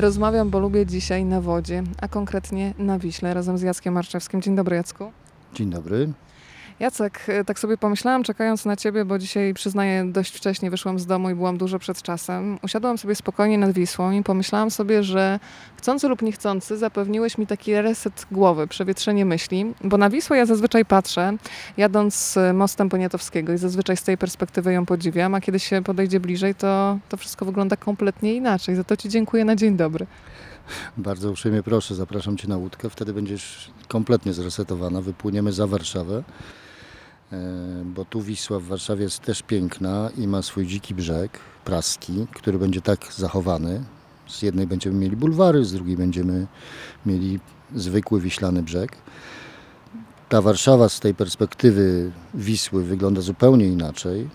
Rozmawiam, bo lubię dzisiaj na wodzie, a konkretnie na Wiśle razem z Jackiem Marczewskim. Dzień dobry Jacku. Dzień dobry. Jacek, e, tak sobie pomyślałam, czekając na ciebie, bo dzisiaj przyznaję, dość wcześnie wyszłam z domu i byłam dużo przed czasem. Usiadłam sobie spokojnie nad Wisłą i pomyślałam sobie, że chcący lub niechcący zapewniłeś mi taki reset głowy, przewietrzenie myśli, bo na Wisłę ja zazwyczaj patrzę, jadąc e, mostem Poniatowskiego i zazwyczaj z tej perspektywy ją podziwiam, a kiedy się podejdzie bliżej, to, to wszystko wygląda kompletnie inaczej. Za to ci dziękuję na dzień dobry. Bardzo uprzejmie proszę, zapraszam Cię na łódkę. Wtedy będziesz kompletnie zresetowana. Wypłyniemy za Warszawę, bo tu Wisła w Warszawie jest też piękna i ma swój dziki brzeg, praski, który będzie tak zachowany. Z jednej będziemy mieli bulwary, z drugiej będziemy mieli zwykły wiślany brzeg. Ta Warszawa z tej perspektywy Wisły wygląda zupełnie inaczej,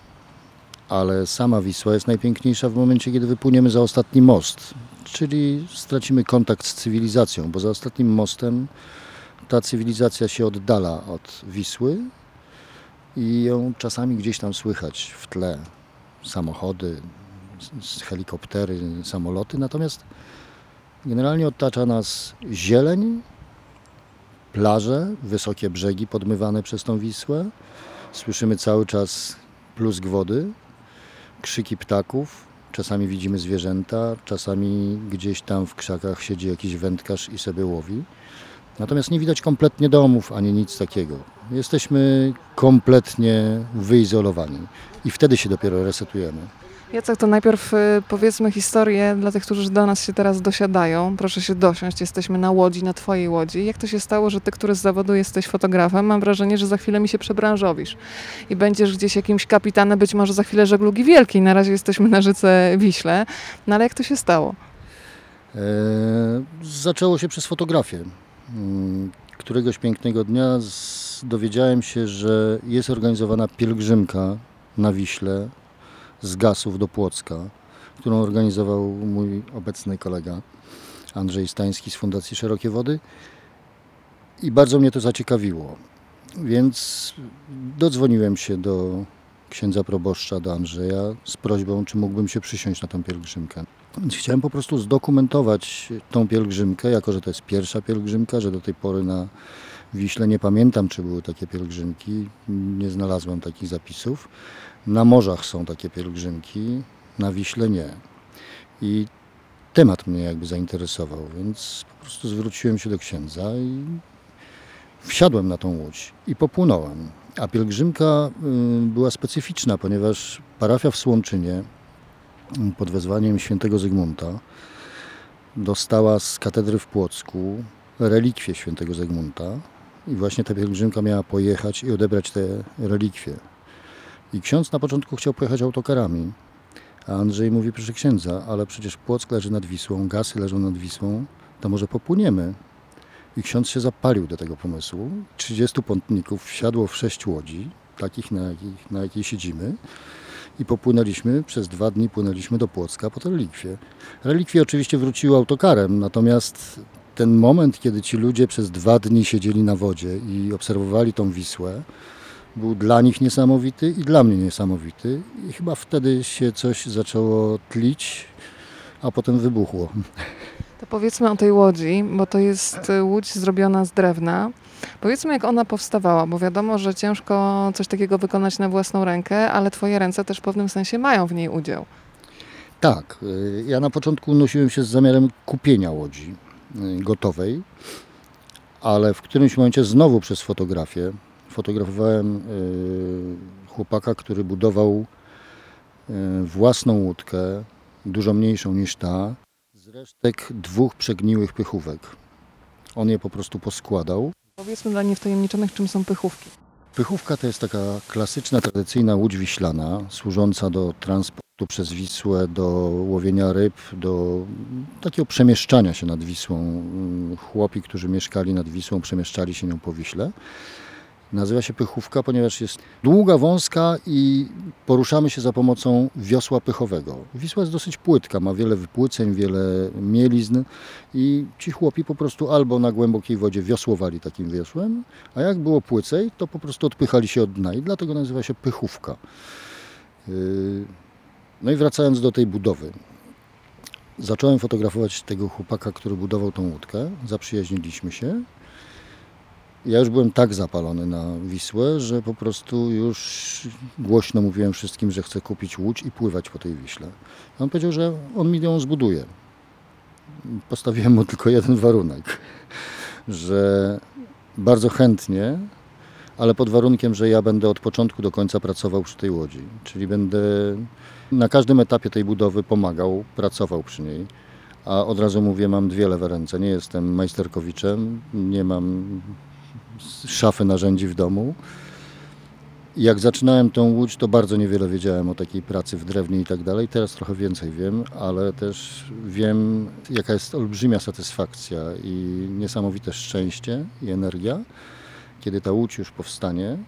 ale sama Wisła jest najpiękniejsza w momencie, kiedy wypłyniemy za ostatni most, czyli stracimy kontakt z cywilizacją, bo za ostatnim mostem ta cywilizacja się oddala od Wisły i ją czasami gdzieś tam słychać w tle. Samochody, helikoptery, samoloty, natomiast generalnie otacza nas zieleń, plaże, wysokie brzegi podmywane przez tą Wisłę. Słyszymy cały czas plusk wody, krzyki ptaków, Czasami widzimy zwierzęta, czasami gdzieś tam w krzakach siedzi jakiś wędkarz i sobie łowi. Natomiast nie widać kompletnie domów ani nic takiego. Jesteśmy kompletnie wyizolowani i wtedy się dopiero resetujemy. Jacek, to najpierw y, powiedzmy historię dla tych, którzy do nas się teraz dosiadają. Proszę się dosiąść, jesteśmy na łodzi, na twojej łodzi. Jak to się stało, że ty, który z zawodu jesteś fotografem, mam wrażenie, że za chwilę mi się przebranżowisz i będziesz gdzieś jakimś kapitanem, być może za chwilę żeglugi wielkiej. Na razie jesteśmy na rzece Wiśle. No ale jak to się stało? E, zaczęło się przez fotografię. Któregoś pięknego dnia dowiedziałem się, że jest organizowana pielgrzymka na Wiśle z Gasów do Płocka, którą organizował mój obecny kolega Andrzej Stański z Fundacji Szerokie Wody. I bardzo mnie to zaciekawiło. Więc dodzwoniłem się do księdza proboszcza, do Andrzeja, z prośbą, czy mógłbym się przysiąść na tę pielgrzymkę. Chciałem po prostu zdokumentować tą pielgrzymkę, jako że to jest pierwsza pielgrzymka, że do tej pory na Wiśle nie pamiętam, czy były takie pielgrzymki, nie znalazłem takich zapisów. Na morzach są takie pielgrzymki, na Wiśle nie. I temat mnie jakby zainteresował, więc po prostu zwróciłem się do księdza i wsiadłem na tą łódź i popłynąłem. A pielgrzymka y, była specyficzna, ponieważ parafia w Słomczynie y, pod wezwaniem świętego Zygmunta dostała z katedry w Płocku relikwie świętego Zygmunta i właśnie ta pielgrzymka miała pojechać i odebrać te relikwie. I ksiądz na początku chciał pojechać autokarami, a Andrzej mówi, proszę księdza, ale przecież Płock leży nad Wisłą, gasy leżą nad Wisłą, to może popłyniemy. I ksiądz się zapalił do tego pomysłu. 30 pątników wsiadło w sześć łodzi, takich na jakich, na jakiej siedzimy. I popłynęliśmy, przez dwa dni płynęliśmy do Płocka po te relikwie. Relikwie oczywiście wróciły autokarem, natomiast ten moment, kiedy ci ludzie przez dwa dni siedzieli na wodzie i obserwowali tą Wisłę, był dla nich niesamowity i dla mnie niesamowity. I chyba wtedy się coś zaczęło tlić, a potem wybuchło. To powiedzmy o tej łodzi, bo to jest y, łódź zrobiona z drewna. Powiedzmy, jak ona powstawała, bo wiadomo, że ciężko coś takiego wykonać na własną rękę, ale twoje ręce też w pewnym sensie mają w niej udział. Tak, y, ja na początku unosiłem się z zamiarem kupienia łodzi y, gotowej, ale w którymś momencie znowu przez fotografię fotografowałem chłopaka, który budował własną łódkę, dużo mniejszą niż ta, resztek dwóch przegniłych pychówek. On je po prostu poskładał. Powiedzmy dla niewtajemniczonych, czym są pychówki. Pychówka to jest taka klasyczna, tradycyjna łódź wiślana, służąca do transportu przez Wisłę, do łowienia ryb, do takiego przemieszczania się nad Wisłą. Chłopi, którzy mieszkali nad Wisłą, przemieszczali się nią po Wiśle. Nazywa się pychówka, ponieważ jest długa, wąska i poruszamy się za pomocą wiosła pychowego. Wisła jest dosyć płytka, ma wiele wypłyceń, wiele mielizn i ci chłopi po prostu albo na głębokiej wodzie wiosłowali takim wiosłem, a jak było płycej, to po prostu odpychali się od dna i dlatego nazywa się pychówka. Yy, No i wracając do tej budowy. zacząłem fotografować tego chłopaka, który budował tą łódkę. Zaprzyjaźniliśmy się. Ja już byłem tak zapalony na Wisłę, że po prostu już głośno mówiłem wszystkim, że chcę kupić łódź i pływać po tej Wiśle. On powiedział, że on mi ją zbuduje. Postawiłem mu tylko jeden warunek, że bardzo chętnie, ale pod warunkiem, że ja będę od początku do końca pracował przy tej łodzi. Czyli będę na każdym etapie tej budowy pomagał, pracował przy niej. A od razu mówię, mam dwie lewe ręce. Nie jestem majsterkowiczem, nie mam szafy narzędzi w domu. Jak zaczynałem tą łódź, to bardzo niewiele wiedziałem o takiej pracy w drewnie i tak dalej. Teraz trochę więcej wiem, ale też wiem, jaka jest olbrzymia satysfakcja i niesamowite szczęście i energia, kiedy ta łódź już powstanie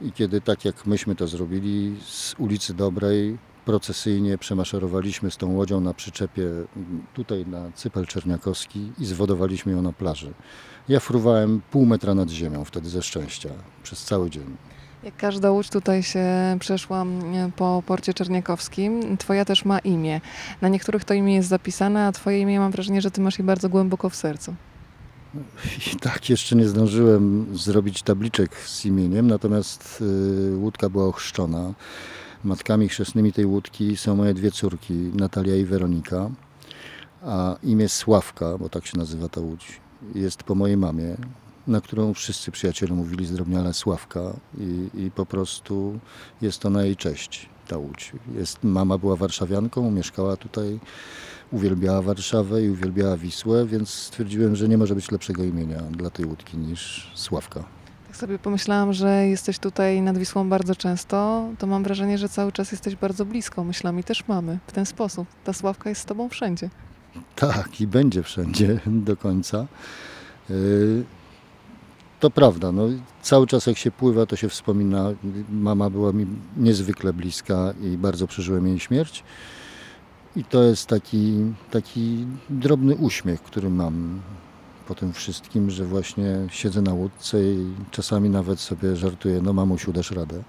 i kiedy tak jak myśmy to zrobili z ulicy Dobrej, procesyjnie przemaszerowaliśmy z tą łodzią na przyczepie m, tutaj na Cypel Czerniakowski i zwodowaliśmy ją na plaży. Ja fruwałem pół metra nad ziemią wtedy ze szczęścia przez cały dzień. Jak każda łódź tutaj się przeszła mm, po porcie czerniakowskim, twoja też ma imię. Na niektórych to imię jest zapisane, a twoje imię mam wrażenie, że ty masz je bardzo głęboko w sercu. I tak jeszcze nie zdążyłem zrobić tabliczek z imieniem, natomiast y, łódka była ochrzczona. Matkami chrzestnymi tej łódki są moje dwie córki, Natalia i Weronika, a imię Sławka, bo tak się nazywa ta łódź, jest po mojej mamie, na którą wszyscy przyjaciele mówili zdrobniale Sławka i, i po prostu jest to na jej cześć ta łódź. Jest, mama była warszawianką, mieszkała tutaj, uwielbiała Warszawę i uwielbiała Wisłę, więc stwierdziłem, że nie może być lepszego imienia dla tej łódki niż Sławka. Tak sobie pomyślałam, że jesteś tutaj nad Wisłą bardzo często, to mam wrażenie, że cały czas jesteś bardzo blisko. Myślami też mamy w ten sposób. Ta Sławka jest z tobą wszędzie. Tak, i będzie wszędzie do końca. Yy, To prawda, no, cały czas jak się pływa, to się wspomina. Mama była mi niezwykle bliska i bardzo przeżyłem jej śmierć. I to jest taki, taki drobny uśmiech, który mam po tym wszystkim, że właśnie siedzę na łódce i czasami nawet sobie żartuję, no mamusiu, dasz radę.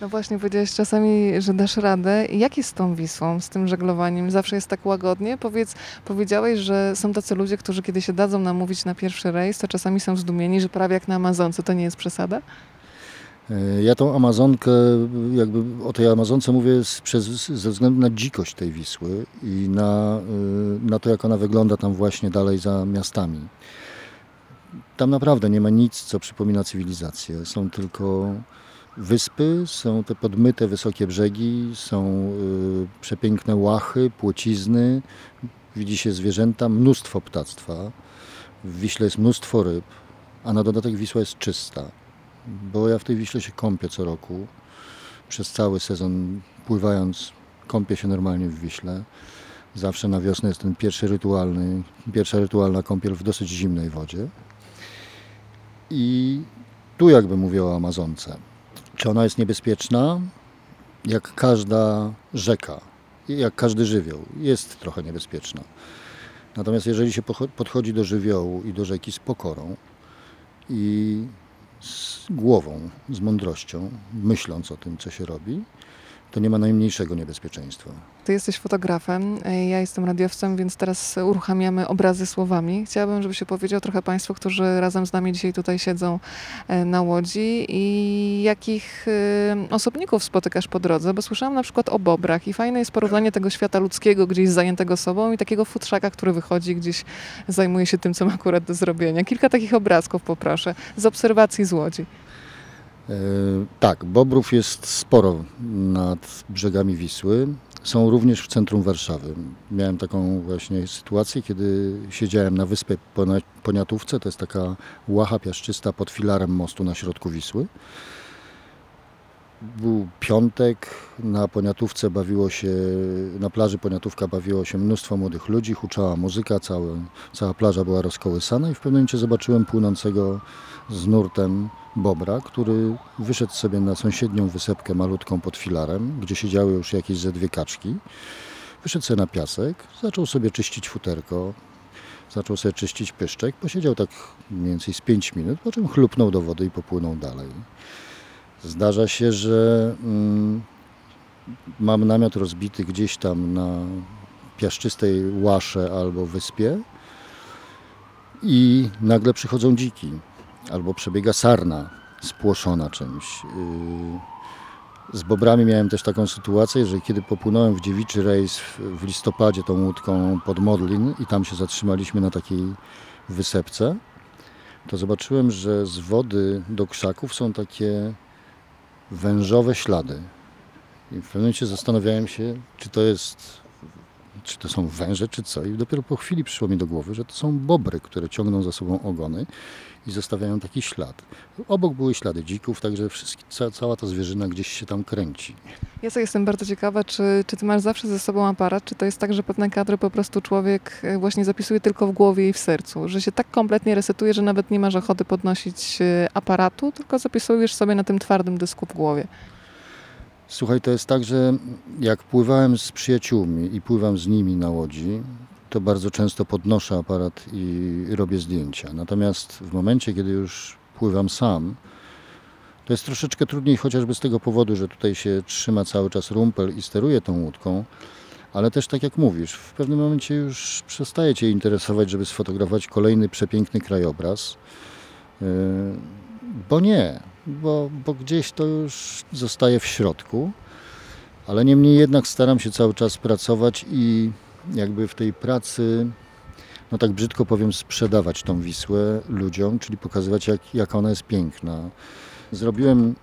No właśnie, powiedziałeś czasami, że dasz radę. Jak jest z tą Wisłą, z tym żeglowaniem? Zawsze jest tak łagodnie? Powiedz, powiedziałeś, że są tacy ludzie, którzy kiedy się dadzą namówić na pierwszy rejs, to czasami są zdumieni, że prawie jak na Amazonce. To nie jest przesada? E, Ja tą Amazonkę, jakby o tej Amazonce mówię z, przez, ze względu na dzikość tej Wisły i na, y, na to, jak ona wygląda tam właśnie dalej za miastami. Tam naprawdę nie ma nic, co przypomina cywilizację. Są tylko wyspy, są te podmyte wysokie brzegi, są y, przepiękne łachy, płocizny, widzi się zwierzęta, mnóstwo ptactwa. W Wiśle jest mnóstwo ryb, a na dodatek Wisła jest czysta bo ja w tej Wiśle się kąpię co roku. Przez cały sezon pływając, kąpię się normalnie w Wiśle. Zawsze na wiosnę jest ten pierwszy rytualny, pierwsza rytualna kąpiel w dosyć zimnej wodzie. I tu jakby mówię o Amazonce. Czy ona jest niebezpieczna? Jak każda rzeka, jak każdy żywioł, jest trochę niebezpieczna. Natomiast jeżeli się podchodzi do żywiołu i do rzeki z pokorą i z głową, z mądrością, myśląc o tym, co się robi, to nie ma najmniejszego niebezpieczeństwa. Ty jesteś fotografem, ja jestem radiowcem, więc teraz uruchamiamy obrazy słowami. Chciałabym, żebyś opowiedział trochę Państwu, którzy razem z nami dzisiaj tutaj siedzą e, na łodzi i jakich e, osobników spotykasz po drodze, bo słyszałam na przykład o bobrach i fajne jest porównanie tego świata ludzkiego gdzieś zajętego sobą i takiego futrzaka, który wychodzi gdzieś zajmuje się tym, co ma akurat do zrobienia. Kilka takich obrazków poproszę z obserwacji z łodzi. E, tak, bobrów jest sporo nad brzegami Wisły. Są również w centrum Warszawy. Miałem taką właśnie sytuację, kiedy siedziałem na wyspie Poniatówce. To jest taka łacha piaszczysta pod filarem mostu na środku Wisły. Był piątek, na Poniatówce bawiło się, na plaży Poniatówka bawiło się mnóstwo młodych ludzi, huczała muzyka, całe, cała plaża była rozkołysana i w pewnym momencie zobaczyłem płynącego z nurtem bobra, który wyszedł sobie na sąsiednią wysepkę malutką pod filarem, gdzie siedziały już jakieś ze dwie kaczki. Wyszedł sobie na piasek, zaczął sobie czyścić futerko, zaczął sobie czyścić pyszczek, posiedział tak mniej więcej z 5 minut, po czym chlupnął do wody i popłynął dalej. Zdarza się, że mm, mam namiot rozbity gdzieś tam na piaszczystej łasze albo wyspie i nagle przychodzą dziki albo przebiega sarna spłoszona czymś. Yy, Z bobrami miałem też taką sytuację, że kiedy popłynąłem w dziewiczy rejs w listopadzie tą łódką pod Modlin i tam się zatrzymaliśmy na takiej wysepce, to zobaczyłem, że z wody do krzaków są takie wężowe ślady. I w pewnym momencie zastanawiałem się, czy to jest, czy to są węże, czy co. I dopiero po chwili przyszło mi do głowy, że to są bobry, które ciągną za sobą ogony i zostawiają taki ślad. Obok były ślady dzików, także cała ta zwierzyna gdzieś się tam kręci. Ja sobie jestem bardzo ciekawa, czy, czy ty masz zawsze ze sobą aparat, czy to jest tak, że pewne kadry po prostu człowiek e, właśnie zapisuje tylko w głowie i w sercu, że się tak kompletnie resetuje, że nawet nie masz ochoty podnosić e, aparatu, tylko zapisujesz sobie na tym twardym dysku w głowie. Słuchaj, to jest tak, że jak pływałem z przyjaciółmi i pływam z nimi na łodzi, to bardzo często podnoszę aparat i robię zdjęcia. Natomiast w momencie, kiedy już pływam sam, to jest troszeczkę trudniej, chociażby z tego powodu, że tutaj się trzyma cały czas rumpel i steruje tą łódką, ale też tak jak mówisz, w pewnym momencie już przestaje Cię interesować, żeby sfotografować kolejny przepiękny krajobraz. Yy, Bo nie, bo, bo gdzieś to już zostaje w środku, ale niemniej jednak staram się cały czas pracować i jakby w tej pracy, no tak brzydko powiem, sprzedawać tą Wisłę ludziom, czyli pokazywać jak, jak ona jest piękna. Zrobiłem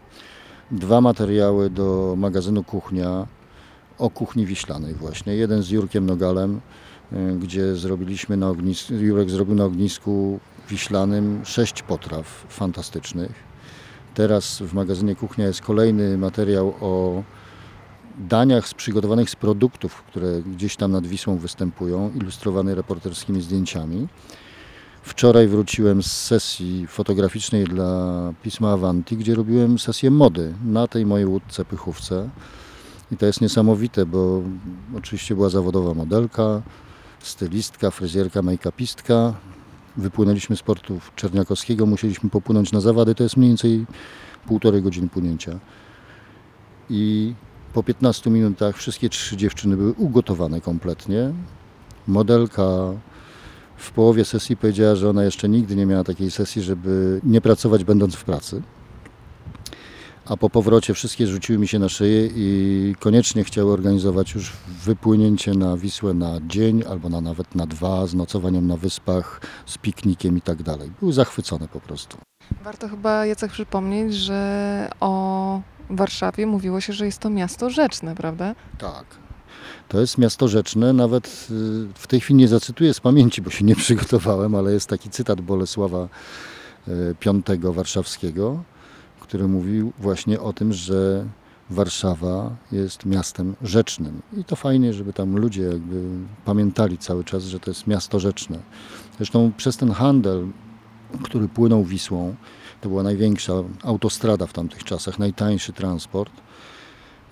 dwa materiały do magazynu Kuchnia o kuchni wiślanej właśnie. Jeden z Jurkiem Nogalem, y, gdzie zrobiliśmy na ognisku, Jurek zrobił na ognisku wiślanym sześć potraw fantastycznych. Teraz w magazynie Kuchnia jest kolejny materiał o daniach przygotowanych z produktów, które gdzieś tam nad Wisłą występują, ilustrowany reporterskimi zdjęciami. Wczoraj wróciłem z sesji fotograficznej dla pisma Avanti, gdzie robiłem sesję mody na tej mojej łódce Pychówce. I to jest niesamowite, bo oczywiście była zawodowa modelka, stylistka, fryzjerka, make-upistka. Wypłynęliśmy z portu Czerniakowskiego, musieliśmy popłynąć na zawady, to jest mniej więcej półtorej godziny płynięcia. I po 15 minutach wszystkie trzy dziewczyny były ugotowane kompletnie. Modelka w połowie sesji powiedziała, że ona jeszcze nigdy nie miała takiej sesji, żeby nie pracować będąc w pracy. A po powrocie wszystkie rzuciły mi się na szyję i koniecznie chciały organizować już wypłynięcie na Wisłę na dzień albo na nawet na dwa, z nocowaniem na wyspach, z piknikiem i tak dalej. Były zachwycone po prostu. Warto chyba Jacek przypomnieć, że o Warszawie mówiło się, że jest to miasto rzeczne, prawda? Tak. To jest miasto rzeczne, nawet y, w tej chwili nie zacytuję z pamięci, bo się nie przygotowałem, ale jest taki cytat Bolesława y, V warszawskiego, który mówił właśnie o tym, że Warszawa jest miastem rzecznym. I to fajnie, żeby tam ludzie jakby pamiętali cały czas, że to jest miasto rzeczne. Zresztą przez ten handel, który płynął Wisłą, to była największa autostrada w tamtych czasach, najtańszy transport.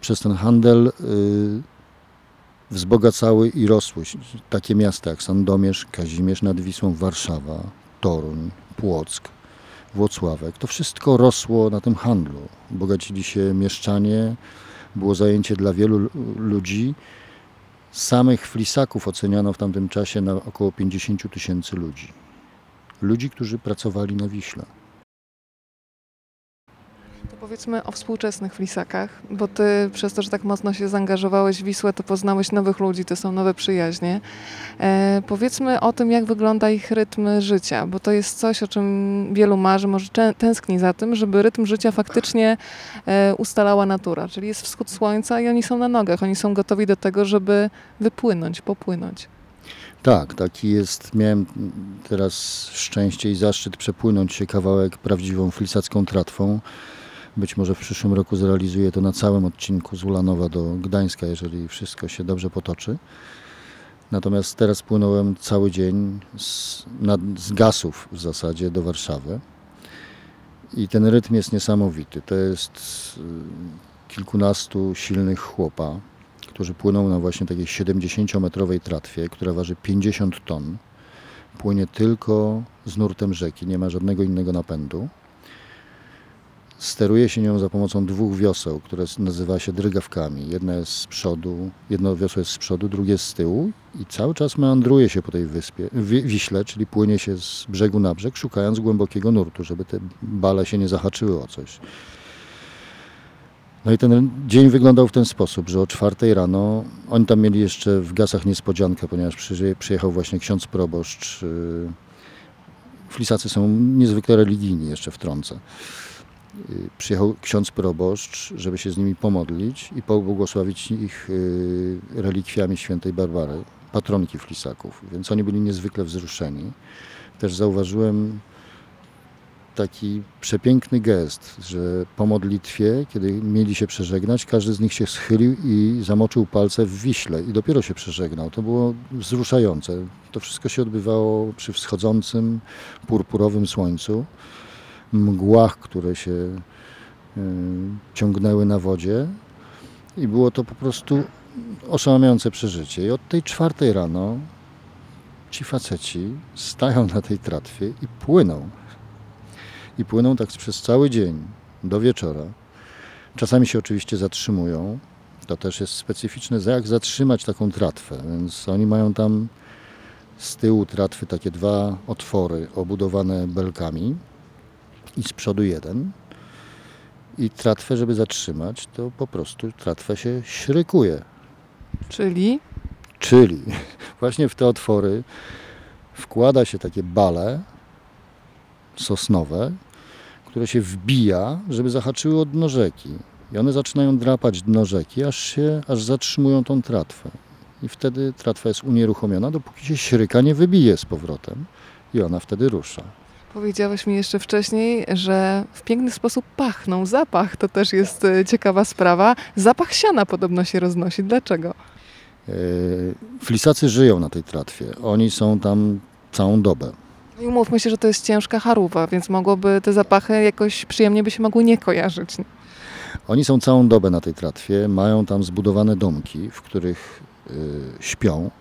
Przez ten handel y, wzbogacały i rosły takie miasta jak Sandomierz, Kazimierz nad Wisłą, Warszawa, Toruń, Płock, Włocławek. To wszystko rosło na tym handlu. Bogacili się mieszczanie, było zajęcie dla wielu lu- ludzi. Samych flisaków oceniano w tamtym czasie na około 50 tysięcy ludzi. Ludzi, którzy pracowali na Wiśle. Powiedzmy o współczesnych flisakach, bo ty przez to, że tak mocno się zaangażowałeś w Wisłę, to poznałeś nowych ludzi, to są nowe przyjaźnie. E, powiedzmy o tym, jak wygląda ich rytm życia, bo to jest coś, o czym wielu marzy, może tęskni za tym, żeby rytm życia faktycznie e, ustalała natura, czyli jest wschód słońca i oni są na nogach, oni są gotowi do tego, żeby wypłynąć, popłynąć. Tak, taki jest. Miałem teraz szczęście i zaszczyt przepłynąć się kawałek prawdziwą flisacką tratwą. Być może w przyszłym roku zrealizuję to na całym odcinku z Ulanowa do Gdańska, jeżeli wszystko się dobrze potoczy. Natomiast teraz płynąłem cały dzień z, nad, z Gasów w zasadzie do Warszawy. I ten rytm jest niesamowity. To jest y, kilkunastu silnych chłopa, którzy płyną na właśnie takiej 70-metrowej tratwie, która waży 50 ton. Płynie tylko z nurtem rzeki, nie ma żadnego innego napędu. Steruje się nią za pomocą dwóch wioseł, które nazywa się drygawkami. Jedna jest z przodu, jedno wiosło jest z przodu, drugie z tyłu i cały czas meandruje się po tej wyspie, wi- wiśle, czyli płynie się z brzegu na brzeg, szukając głębokiego nurtu, żeby te bale się nie zahaczyły o coś. No i ten dzień wyglądał w ten sposób, że o czwartej rano, oni tam mieli jeszcze w Gasach niespodziankę, ponieważ przyje- przyjechał właśnie ksiądz proboszcz. yy, Flisacy są niezwykle religijni, jeszcze wtrącę. Yy, Przyjechał ksiądz proboszcz, żeby się z nimi pomodlić i pobłogosławić ich yy, relikwiami świętej Barbary, patronki Flisaków. Więc oni byli niezwykle wzruszeni. Też zauważyłem taki przepiękny gest, że po modlitwie, kiedy mieli się przeżegnać, każdy z nich się schylił i zamoczył palce w wiśle i dopiero się przeżegnał. To było wzruszające. To wszystko się odbywało przy wschodzącym purpurowym słońcu, mgłach, które się y, ciągnęły na wodzie i było to po prostu oszałamiające przeżycie. I od tej czwartej rano ci faceci stają na tej tratwie i płyną i płyną tak przez cały dzień do wieczora. Czasami się oczywiście zatrzymują. To też jest specyficzne, jak zatrzymać taką tratwę. Więc oni mają tam z tyłu tratwy takie dwa otwory obudowane belkami i z przodu jeden. I tratwę, żeby zatrzymać, to po prostu tratwę się śrykuje. Czyli Czyli właśnie w te otwory wkłada się takie bale sosnowe, które się wbija, żeby zahaczyły o dno rzeki. I one zaczynają drapać dno rzeki, aż, się, aż zatrzymują tą tratwę. I wtedy tratwa jest unieruchomiona, dopóki się śryka nie wybije z powrotem. I ona wtedy rusza. Powiedziałeś mi jeszcze wcześniej, że w piękny sposób pachną. Zapach to też jest e, ciekawa sprawa. Zapach siana podobno się roznosi. Dlaczego? E, Flisacy żyją na tej tratwie. Oni są tam całą dobę. No I umówmy się, że to jest ciężka charuwa, więc mogłoby te zapachy jakoś przyjemnie by się mogły nie kojarzyć. Oni są całą dobę na tej tratwie, mają tam zbudowane domki, w których y, śpią,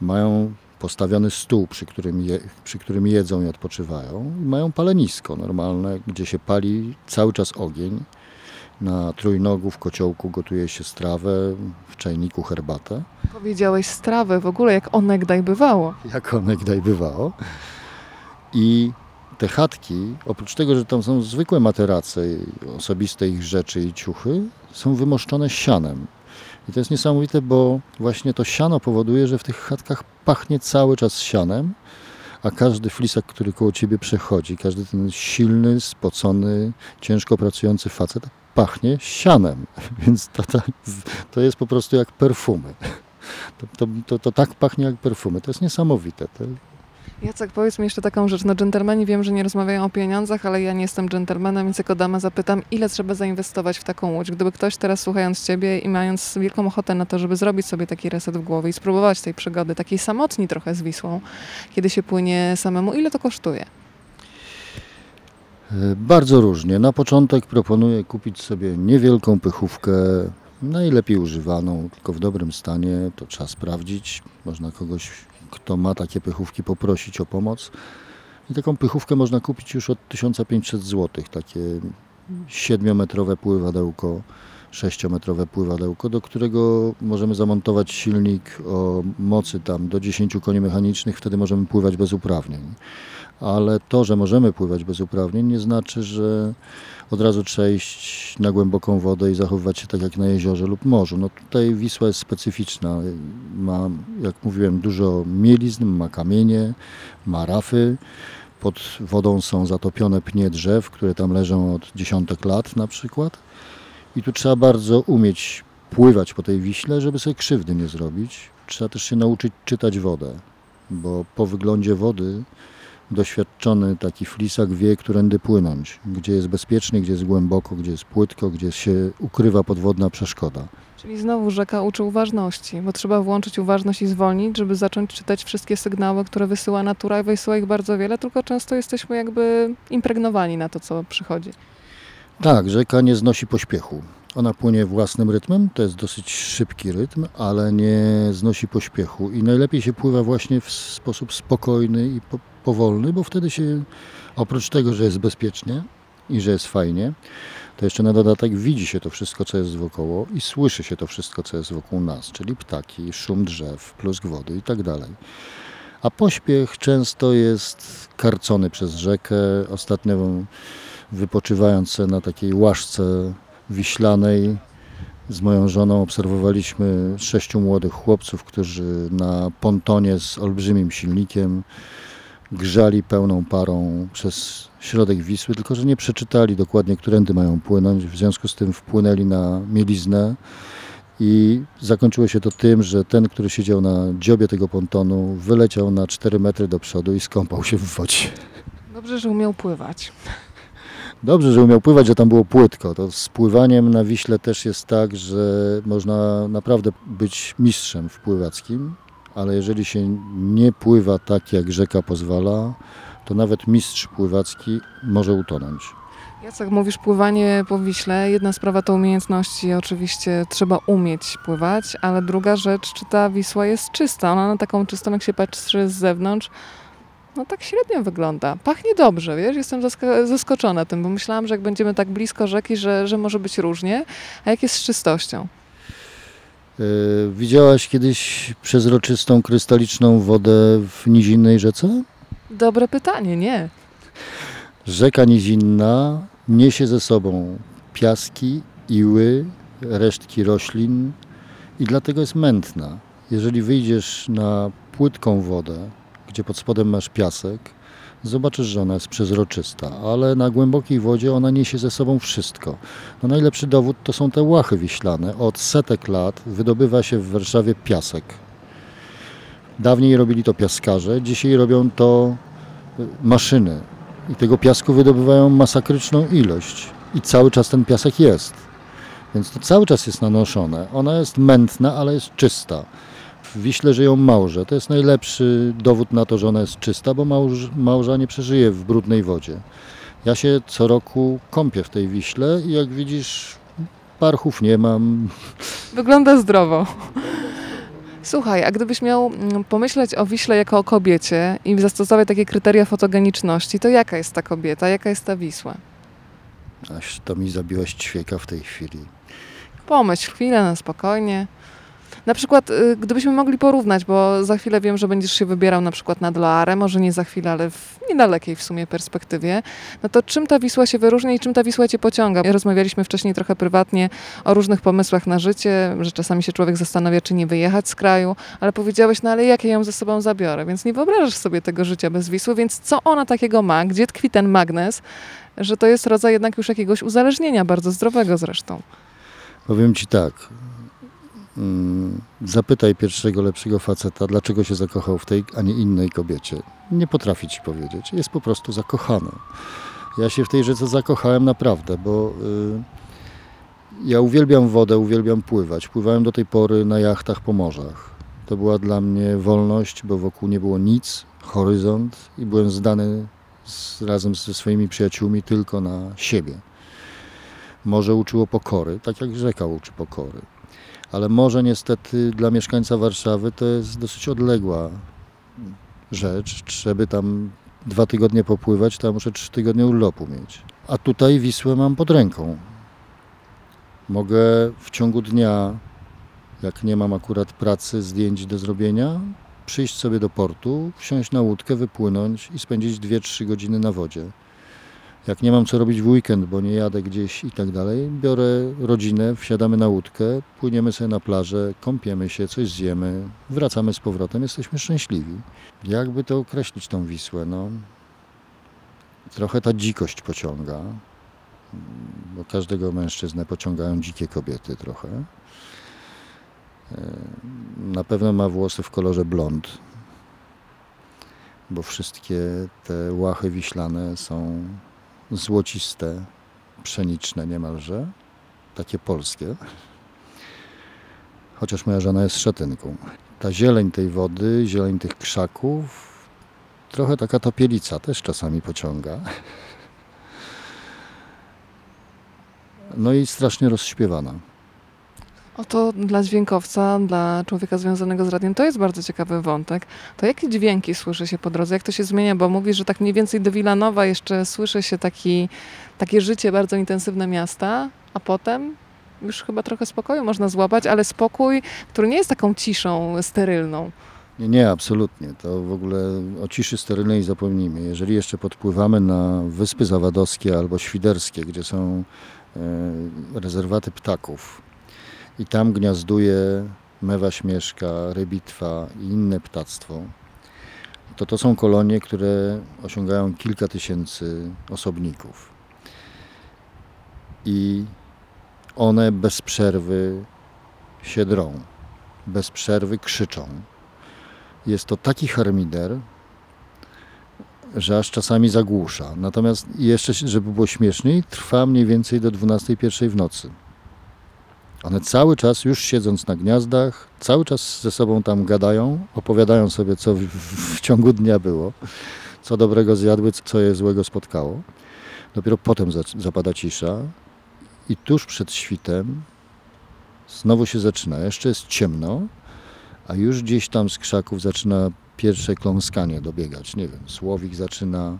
mają postawiony stół, przy którym, je, przy którym jedzą i odpoczywają, i mają palenisko normalne, gdzie się pali cały czas ogień. Na trójnogu w kociołku gotuje się strawę, w czajniku herbatę. Powiedziałeś strawę, w ogóle jak onegdaj bywało. jak onegdaj bywało. I te chatki, oprócz tego, że tam są zwykłe materace, osobiste ich rzeczy i ciuchy, są wymoszczone sianem. I to jest niesamowite, bo właśnie to siano powoduje, że w tych chatkach pachnie cały czas sianem, a każdy flisak, który koło ciebie przechodzi, każdy ten silny, spocony, ciężko pracujący facet pachnie sianem. Więc to, to, to jest po prostu jak perfumy. To, to, to, to tak pachnie jak perfumy. To jest niesamowite. To, Jacek, powiedz mi jeszcze taką rzecz. No dżentelmeni wiem, że nie rozmawiają o pieniądzach, ale ja nie jestem dżentelmenem, więc jako dama zapytam, ile trzeba zainwestować w taką łódź? Gdyby ktoś teraz słuchając Ciebie i mając wielką ochotę na to, żeby zrobić sobie taki reset w głowie i spróbować tej przygody, takiej samotni trochę z Wisłą, kiedy się płynie samemu, ile to kosztuje? Bardzo różnie. Na początek proponuję kupić sobie niewielką pychówkę, najlepiej używaną, tylko w dobrym stanie. To trzeba sprawdzić. Można kogoś, kto ma takie pychówki, poprosić o pomoc. I taką pychówkę można kupić już od 1500 zł. Takie 7-metrowe pływadełko, 6-metrowe pływadełko, do którego możemy zamontować silnik o mocy tam do 10 koni mechanicznych. Wtedy możemy pływać bez uprawnień ale to, że możemy pływać bez uprawnień, nie znaczy, że od razu trzeba iść na głęboką wodę i zachowywać się tak jak na jeziorze lub morzu. No tutaj Wisła jest specyficzna. Ma, jak mówiłem, dużo mielizn, ma kamienie, ma rafy. Pod wodą są zatopione pnie drzew, które tam leżą od dziesiątek lat na przykład. I tu trzeba bardzo umieć pływać po tej Wiśle, żeby sobie krzywdy nie zrobić. Trzeba też się nauczyć czytać wodę, bo po wyglądzie wody doświadczony taki flisak wie, którędy płynąć, gdzie jest bezpiecznie, gdzie jest głęboko, gdzie jest płytko, gdzie się ukrywa podwodna przeszkoda. Czyli znowu rzeka uczy uważności, bo trzeba włączyć uważność i zwolnić, żeby zacząć czytać wszystkie sygnały, które wysyła natura i wysyła ich bardzo wiele, tylko często jesteśmy jakby impregnowani na to, co przychodzi. Tak, rzeka nie znosi pośpiechu. Ona płynie własnym rytmem, to jest dosyć szybki rytm, ale nie znosi pośpiechu i najlepiej się pływa właśnie w sposób spokojny i po, powolny, bo wtedy się, oprócz tego, że jest bezpiecznie, i że jest fajnie, to jeszcze na dodatek widzi się to wszystko, co jest wokoło i słyszy się to wszystko, co jest wokół nas, czyli ptaki, szum drzew, plusk wody i tak dalej. A pośpiech często jest karcony przez rzekę. Ostatnio wypoczywając na takiej łaszce wiślanej z moją żoną obserwowaliśmy sześciu młodych chłopców, którzy na pontonie z olbrzymim silnikiem grzali pełną parą przez środek Wisły, tylko że nie przeczytali dokładnie, którędy mają płynąć. W związku z tym wpłynęli na mieliznę i zakończyło się to tym, że ten, który siedział na dziobie tego pontonu, wyleciał na 4 metry do przodu i skąpał się w wodzie. Dobrze, że umiał pływać. Dobrze, że umiał pływać, że tam było płytko. To z pływaniem na Wiśle też jest tak, że można naprawdę być mistrzem w pływackim, ale jeżeli się nie pływa tak, jak rzeka pozwala, to nawet mistrz pływacki może utonąć. Jacek, mówisz pływanie po Wiśle. Jedna sprawa to umiejętności, oczywiście trzeba umieć pływać, ale druga rzecz, czy ta Wisła jest czysta. Ona na taką czystą, jak się patrzy z zewnątrz, no tak średnio wygląda. Pachnie dobrze, wiesz, jestem zasko- zaskoczona tym, bo myślałam, że jak będziemy tak blisko rzeki, że, że może być różnie. A jak jest z czystością? Yy, widziałaś kiedyś przezroczystą, krystaliczną wodę w nizinnej rzece? Dobre pytanie, nie. Rzeka nizinna niesie ze sobą piaski, iły, resztki roślin i dlatego jest mętna. Jeżeli wyjdziesz na płytką wodę, gdzie pod spodem masz piasek, zobaczysz, że ona jest przezroczysta, ale na głębokiej wodzie ona niesie ze sobą wszystko. No najlepszy dowód to są te łachy wiślane. Od setek lat wydobywa się w Warszawie piasek. Dawniej robili to piaskarze, dzisiaj robią to y, maszyny. I tego piasku wydobywają masakryczną ilość. I cały czas ten piasek jest. Więc to cały czas jest nanoszone. Ona jest mętna, ale jest czysta. W Wiśle żyją małże. To jest najlepszy dowód na to, że ona jest czysta, bo małż, małża nie przeżyje w brudnej wodzie. Ja się co roku kąpię w tej Wiśle i jak widzisz, parchów nie mam. Wygląda zdrowo. Słuchaj, a gdybyś miał mm, pomyśleć o Wiśle jako o kobiecie i zastosować takie kryteria fotogeniczności, to jaka jest ta kobieta, jaka jest ta Wisła? Aż to mi zabiłaś ćwieka w tej chwili. Pomyśl chwilę na spokojnie. Na przykład, y, gdybyśmy mogli porównać, bo za chwilę wiem, że będziesz się wybierał na przykład nad Loarę, może nie za chwilę, ale w niedalekiej w sumie perspektywie, no to czym ta Wisła się wyróżnia i czym ta Wisła cię pociąga? Rozmawialiśmy wcześniej trochę prywatnie o różnych pomysłach na życie, że czasami się człowiek zastanawia, czy nie wyjechać z kraju, ale powiedziałeś, no ale jak ja ją ze sobą zabiorę? Więc nie wyobrażasz sobie tego życia bez Wisły, więc co ona takiego ma? Gdzie tkwi ten magnes? Że to jest rodzaj jednak już jakiegoś uzależnienia, bardzo zdrowego zresztą. Powiem ci tak. Mm, Zapytaj pierwszego lepszego faceta, dlaczego się zakochał w tej, a nie innej kobiecie. Nie potrafi ci powiedzieć. Jest po prostu zakochany. Ja się w tej rzece zakochałem naprawdę, bo y, ja uwielbiam wodę, uwielbiam pływać. Pływałem do tej pory na jachtach po morzach. To była dla mnie wolność, bo wokół nie było nic, horyzont i byłem zdany z, razem ze swoimi przyjaciółmi tylko na siebie. Morze uczyło pokory, tak jak rzeka uczy pokory. Ale morze niestety dla mieszkańca Warszawy to jest dosyć odległa rzecz. Żeby tam dwa tygodnie popływać, ja muszę trzy tygodnie urlopu mieć. A tutaj Wisłę mam pod ręką. Mogę w ciągu dnia, jak nie mam akurat pracy, zdjęć do zrobienia, przyjść sobie do portu, wsiąść na łódkę, wypłynąć i spędzić 2-3 godziny na wodzie. Jak nie mam co robić w weekend, bo nie jadę gdzieś i tak dalej, biorę rodzinę, wsiadamy na łódkę, płyniemy sobie na plażę, kąpiemy się, coś zjemy, wracamy z powrotem, jesteśmy szczęśliwi. Jakby to określić tą Wisłę? No, trochę ta dzikość pociąga, bo każdego mężczyznę pociągają dzikie kobiety trochę. E, Na pewno ma włosy w kolorze blond, bo wszystkie te łachy wiślane są złociste, pszeniczne niemalże, takie polskie. Chociaż moja żona jest szatynką. Ta zieleń tej wody, zieleń tych krzaków, trochę taka topielica też czasami pociąga. No i strasznie rozśpiewana. Oto dla dźwiękowca, dla człowieka związanego z radiem, to jest bardzo ciekawy wątek. To jakie dźwięki słyszy się po drodze? Jak to się zmienia? Bo mówisz, że tak mniej więcej do Wilanowa jeszcze słyszy się taki, takie życie bardzo intensywne miasta, a potem już chyba trochę spokoju można złapać, ale spokój, który nie jest taką ciszą sterylną. Nie, nie, absolutnie. To w ogóle o ciszy sterylnej zapomnijmy. Jeżeli jeszcze podpływamy na Wyspy Zawadowskie albo Świderskie, gdzie są e, rezerwaty ptaków i tam gniazduje mewa śmieszka, rybitwa i inne ptactwo, to to są kolonie, które osiągają kilka tysięcy osobników. I one bez przerwy się drą, bez przerwy krzyczą. Jest to taki harmider, że aż czasami zagłusza. Natomiast jeszcze, żeby było śmieszniej, trwa mniej więcej do 12.01 w nocy. One cały czas, już siedząc na gniazdach, cały czas ze sobą tam gadają, opowiadają sobie, co w, w ciągu dnia było, co dobrego zjadły, co je złego spotkało. Dopiero potem za, zapada cisza i tuż przed świtem znowu się zaczyna. Jeszcze jest ciemno, a już gdzieś tam z krzaków zaczyna pierwsze kląskanie dobiegać. Nie wiem, słowik zaczyna,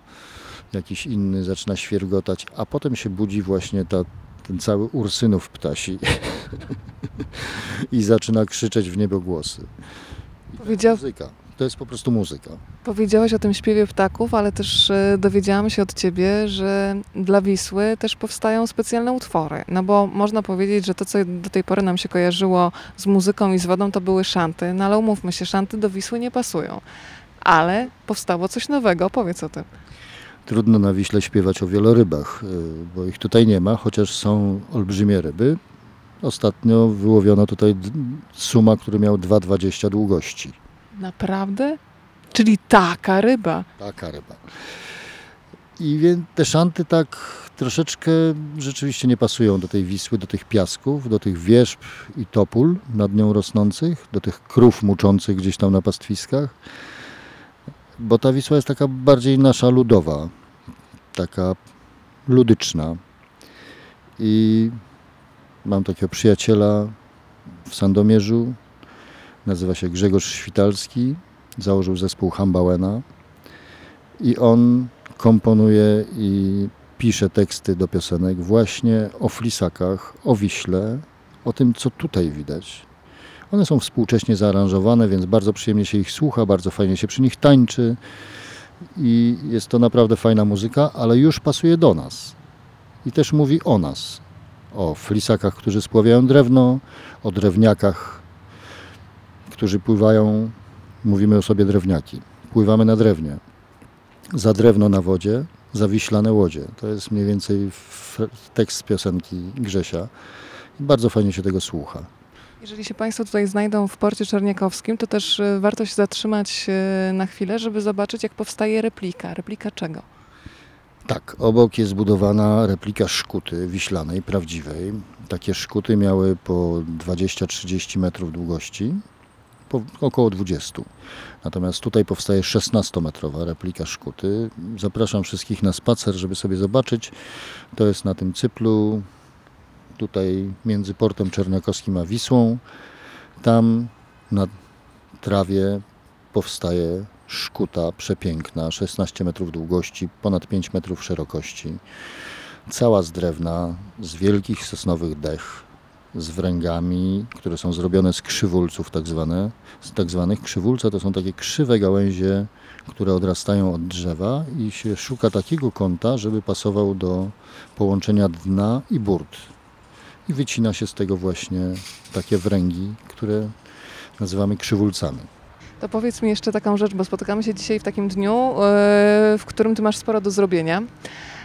jakiś inny zaczyna świergotać, a potem się budzi właśnie ta, ten cały ursynów ptasi i zaczyna krzyczeć w niebogłosy. I to Powiedział- jest muzyka. To jest po prostu muzyka. Powiedziałaś o tym śpiewie ptaków, ale też e, dowiedziałam się od ciebie, że dla Wisły też powstają specjalne utwory. No bo można powiedzieć, że to, co do tej pory nam się kojarzyło z muzyką i z wodą, to były szanty. No ale umówmy się, szanty do Wisły nie pasują. Ale powstało coś nowego. Opowiedz o tym. Trudno na Wiśle śpiewać o wielorybach, y, bo ich tutaj nie ma, chociaż są olbrzymie ryby. Ostatnio wyłowiono tutaj suma, który miał 2,20 długości. Naprawdę? Czyli taka ryba. Taka ryba. I więc te szanty tak troszeczkę rzeczywiście nie pasują do tej Wisły, do tych piasków, do tych wierzb i topól nad nią rosnących, do tych krów muczących gdzieś tam na pastwiskach. Bo ta Wisła jest taka bardziej nasza ludowa, taka ludyczna. I mam takiego przyjaciela w Sandomierzu, nazywa się Grzegorz Świtalski, założył zespół Hambałena i on komponuje i pisze teksty do piosenek właśnie o flisakach, o Wiśle, o tym, co tutaj widać. One są współcześnie zaaranżowane, więc bardzo przyjemnie się ich słucha, bardzo fajnie się przy nich tańczy i jest to naprawdę fajna muzyka, ale już pasuje do nas. I też mówi o nas, o flisakach, którzy spławiają drewno, o drewniakach, którzy pływają, mówimy o sobie drewniaki. Pływamy na drewnie. Za drewno na wodzie, za wiślane łodzie. To jest mniej więcej tekst piosenki Grzesia. I bardzo fajnie się tego słucha. Jeżeli się Państwo tutaj znajdą w porcie czerniakowskim, to też e, warto się zatrzymać e, na chwilę, żeby zobaczyć, jak powstaje replika. Replika czego? Tak, obok jest zbudowana replika szkuty wiślanej, prawdziwej. Takie szkuty miały po 20-30 metrów długości, po około 20. Natomiast tutaj powstaje 16-metrowa replika szkuty. Zapraszam wszystkich na spacer, żeby sobie zobaczyć. To jest na tym cyplu, tutaj między portem czerniakowskim a Wisłą. Tam na trawie powstaje szkuta przepiękna, 16 metrów długości, ponad 5 metrów szerokości. Cała z drewna, z wielkich sosnowych dech, z wręgami, które są zrobione z krzywulców tak zwane. Z tak zwanych krzywulce to są takie krzywe gałęzie, które odrastają od drzewa i się szuka takiego kąta, żeby pasował do połączenia dna i burt. I wycina się z tego właśnie takie wręgi, które nazywamy krzywulcami. To powiedz mi jeszcze taką rzecz, bo spotykamy się dzisiaj w takim dniu, e, w którym ty masz sporo do zrobienia.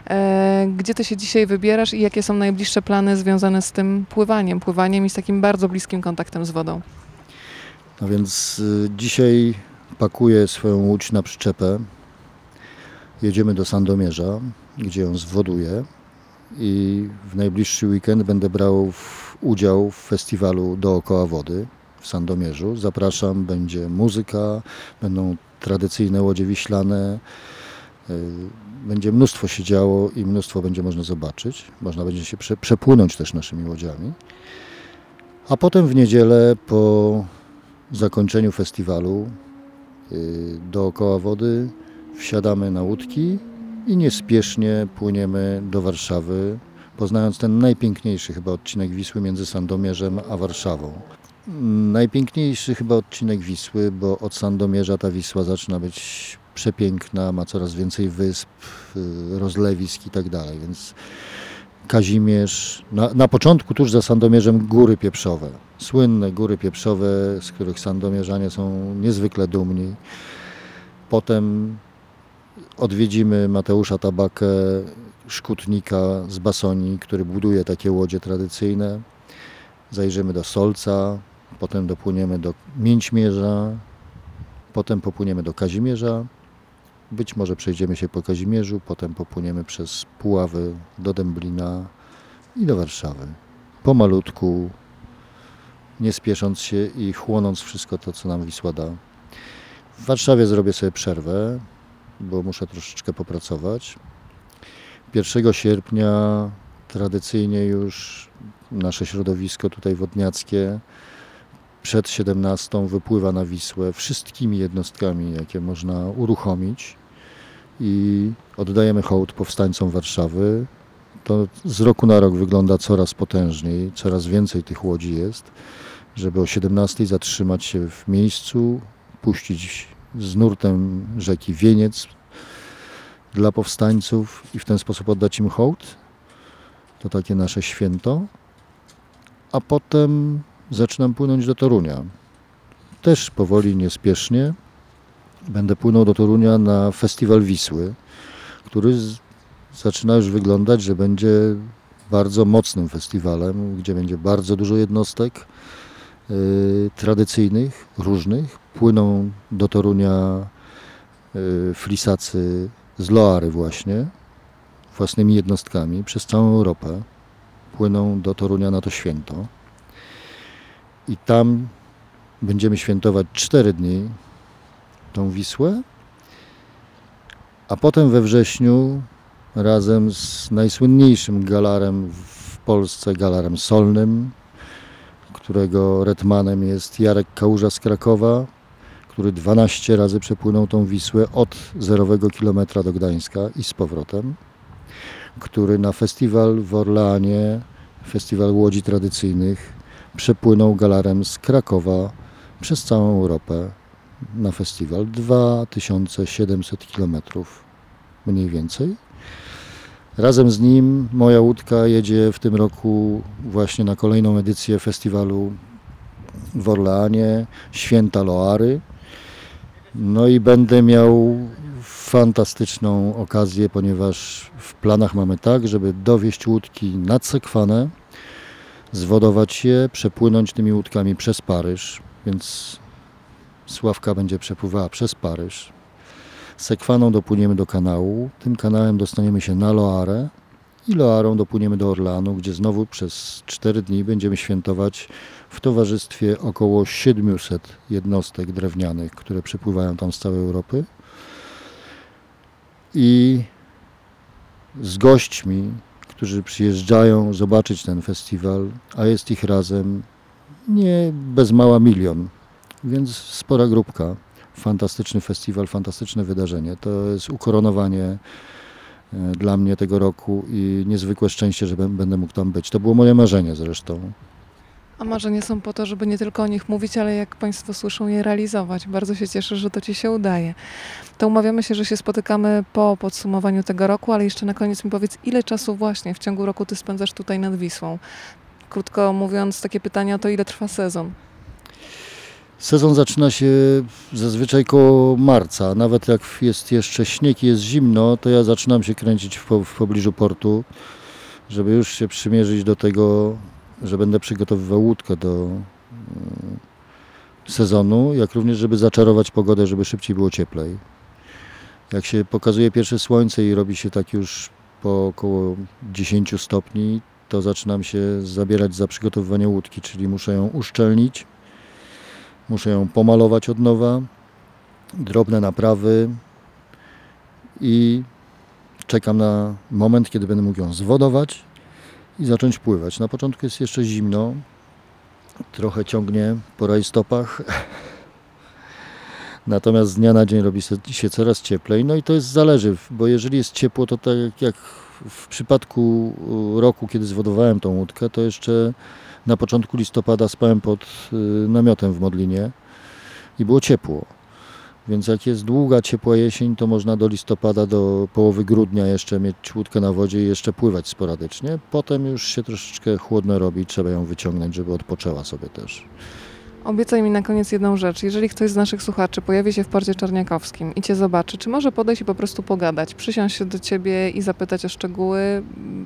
E, Gdzie ty się dzisiaj wybierasz i jakie są najbliższe plany związane z tym pływaniem, pływaniem i z takim bardzo bliskim kontaktem z wodą? No więc y, dzisiaj pakuję swoją łódź na przyczepę. Jedziemy do Sandomierza, gdzie ją zwoduję i w najbliższy weekend będę brał w, udział w festiwalu Dookoła Wody w Sandomierzu. Zapraszam, będzie muzyka, będą tradycyjne łodzie wiślane, y, będzie mnóstwo się działo i mnóstwo będzie można zobaczyć. Można będzie się prze, przepłynąć też naszymi łodziami. A potem w niedzielę po zakończeniu festiwalu y, dookoła wody wsiadamy na łódki i niespiesznie płyniemy do Warszawy, poznając ten najpiękniejszy chyba odcinek Wisły między Sandomierzem a Warszawą. Najpiękniejszy chyba odcinek Wisły, bo od Sandomierza ta Wisła zaczyna być przepiękna, ma coraz więcej wysp, y, rozlewisk i tak dalej, więc Kazimierz, na, na początku tuż za Sandomierzem góry pieprzowe, słynne góry pieprzowe, z których sandomierzanie są niezwykle dumni. Potem odwiedzimy Mateusza Tabakę, szkutnika z Basonii, który buduje takie łodzie tradycyjne. Zajrzymy do Solca, potem dopłyniemy do Mięćmierza, potem popłyniemy do Kazimierza. Być może przejdziemy się po Kazimierzu, potem popłyniemy przez Puławy do Dęblina i do Warszawy. Pomalutku, nie spiesząc się i chłonąc wszystko to, co nam Wisła da. W Warszawie zrobię sobie przerwę, bo muszę troszeczkę popracować. 1 sierpnia tradycyjnie już nasze środowisko tutaj wodniackie przed 17 wypływa na Wisłę wszystkimi jednostkami, jakie można uruchomić i oddajemy hołd powstańcom Warszawy. To z roku na rok wygląda coraz potężniej, coraz więcej tych łodzi jest, żeby o 17 zatrzymać się w miejscu, puścić z nurtem rzeki Wieniec dla powstańców i w ten sposób oddać im hołd. To takie nasze święto. A potem zaczynam płynąć do Torunia. Też powoli, niespiesznie. Będę płynął do Torunia na festiwal Wisły, który zaczyna już wyglądać, że będzie bardzo mocnym festiwalem, gdzie będzie bardzo dużo jednostek tradycyjnych, różnych. Płyną do Torunia y, flisacy z Loary właśnie, własnymi jednostkami przez całą Europę. Płyną do Torunia na to święto. I tam będziemy świętować cztery dni tą Wisłę, a potem we wrześniu razem z najsłynniejszym galarem w Polsce, galarem solnym, którego retmanem jest Jarek Kałuża z Krakowa, który 12 razy przepłynął tą Wisłę od zerowego kilometra do Gdańska i z powrotem, który na festiwal w Orleanie, festiwal łodzi tradycyjnych, przepłynął galarem z Krakowa przez całą Europę na festiwal 2700 km mniej więcej. Razem z nim moja łódka jedzie w tym roku właśnie na kolejną edycję festiwalu w Orleanie, Święta Loary. No i będę miał fantastyczną okazję, ponieważ w planach mamy tak, żeby dowieść łódki nad Sekwanę, zwodować je, przepłynąć tymi łódkami przez Paryż, więc Sławka będzie przepływała przez Paryż. Sekwaną dopłyniemy do kanału, tym kanałem dostaniemy się na Loarę i Loarą dopłyniemy do Orlanu, gdzie znowu przez 4 dni będziemy świętować w towarzystwie około 700 jednostek drewnianych, które przypływają tam z całej Europy i z gośćmi, którzy przyjeżdżają zobaczyć ten festiwal, a jest ich razem nie bez mała milion, więc spora grupka. Fantastyczny festiwal, fantastyczne wydarzenie. To jest ukoronowanie e, dla mnie tego roku i niezwykłe szczęście, że bę- będę mógł tam być. To było moje marzenie zresztą. A marzenia są po to, żeby nie tylko o nich mówić, ale jak Państwo słyszą, je realizować. Bardzo się cieszę, że to Ci się udaje. To umawiamy się, że się spotykamy po podsumowaniu tego roku, ale jeszcze na koniec mi powiedz, ile czasu właśnie w ciągu roku Ty spędzasz tutaj nad Wisłą? Krótko mówiąc, takie pytanie o to, ile trwa sezon. Sezon zaczyna się zazwyczaj koło marca. Nawet jak jest jeszcze śnieg i jest zimno, to ja zaczynam się kręcić w, po, w pobliżu portu, żeby już się przymierzyć do tego, że będę przygotowywał łódkę do mm, sezonu, jak również, żeby zaczarować pogodę, żeby szybciej było cieplej. Jak się pokazuje pierwsze słońce i robi się tak już po około 10 stopni, to zaczynam się zabierać za przygotowywanie łódki, czyli muszę ją uszczelnić, muszę ją pomalować od nowa, drobne naprawy i czekam na moment, kiedy będę mógł ją zwodować i zacząć pływać. Na początku jest jeszcze zimno, trochę ciągnie po rajstopach. Natomiast z dnia na dzień robi się coraz cieplej. No i to jest zależy, bo jeżeli jest ciepło, to tak jak w przypadku roku, kiedy zwodowałem tą łódkę, to jeszcze na początku listopada spałem pod y, namiotem w Modlinie i było ciepło. Więc jak jest długa, ciepła jesień, to można do listopada, do połowy grudnia jeszcze mieć łódkę na wodzie i jeszcze pływać sporadycznie. Potem już się troszeczkę chłodno robi trzeba ją wyciągnąć, żeby odpoczęła sobie też. Obiecaj mi na koniec jedną rzecz. Jeżeli ktoś z naszych słuchaczy pojawi się w porcie czarniakowskim i cię zobaczy, czy może podejść i po prostu pogadać, przysiąść się do ciebie i zapytać o szczegóły,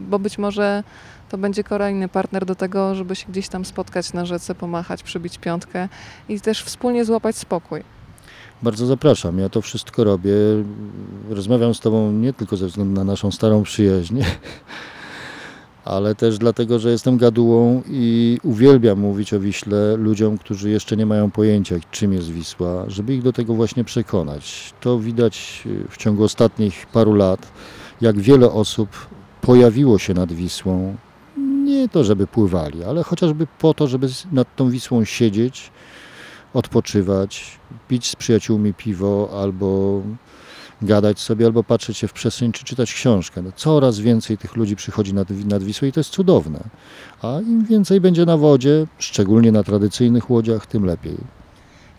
bo być może to będzie kolejny partner do tego, żeby się gdzieś tam spotkać na rzece, pomachać, przybić piątkę i też wspólnie złapać spokój. Bardzo zapraszam. Ja to wszystko robię. Rozmawiam z Tobą nie tylko ze względu na naszą starą przyjaźń, ale też dlatego, że jestem gadułą i uwielbiam mówić o Wiśle ludziom, którzy jeszcze nie mają pojęcia, czym jest Wisła, żeby ich do tego właśnie przekonać. To widać w ciągu ostatnich paru lat, jak wiele osób pojawiło się nad Wisłą. Nie to, żeby pływali, ale chociażby po to, żeby nad tą Wisłą siedzieć, odpoczywać, pić z przyjaciółmi piwo albo gadać sobie, albo patrzeć się w przestrzeń, czy czytać książkę. No, coraz więcej tych ludzi przychodzi nad, nad Wisłę i to jest cudowne. A im więcej będzie na wodzie, szczególnie na tradycyjnych łodziach, tym lepiej.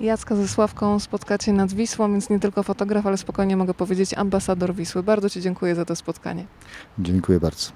Jacka ze Sławką spotkacie nad Wisłą, więc nie tylko fotograf, ale spokojnie mogę powiedzieć ambasador Wisły. Bardzo Ci dziękuję za to spotkanie. Dziękuję bardzo.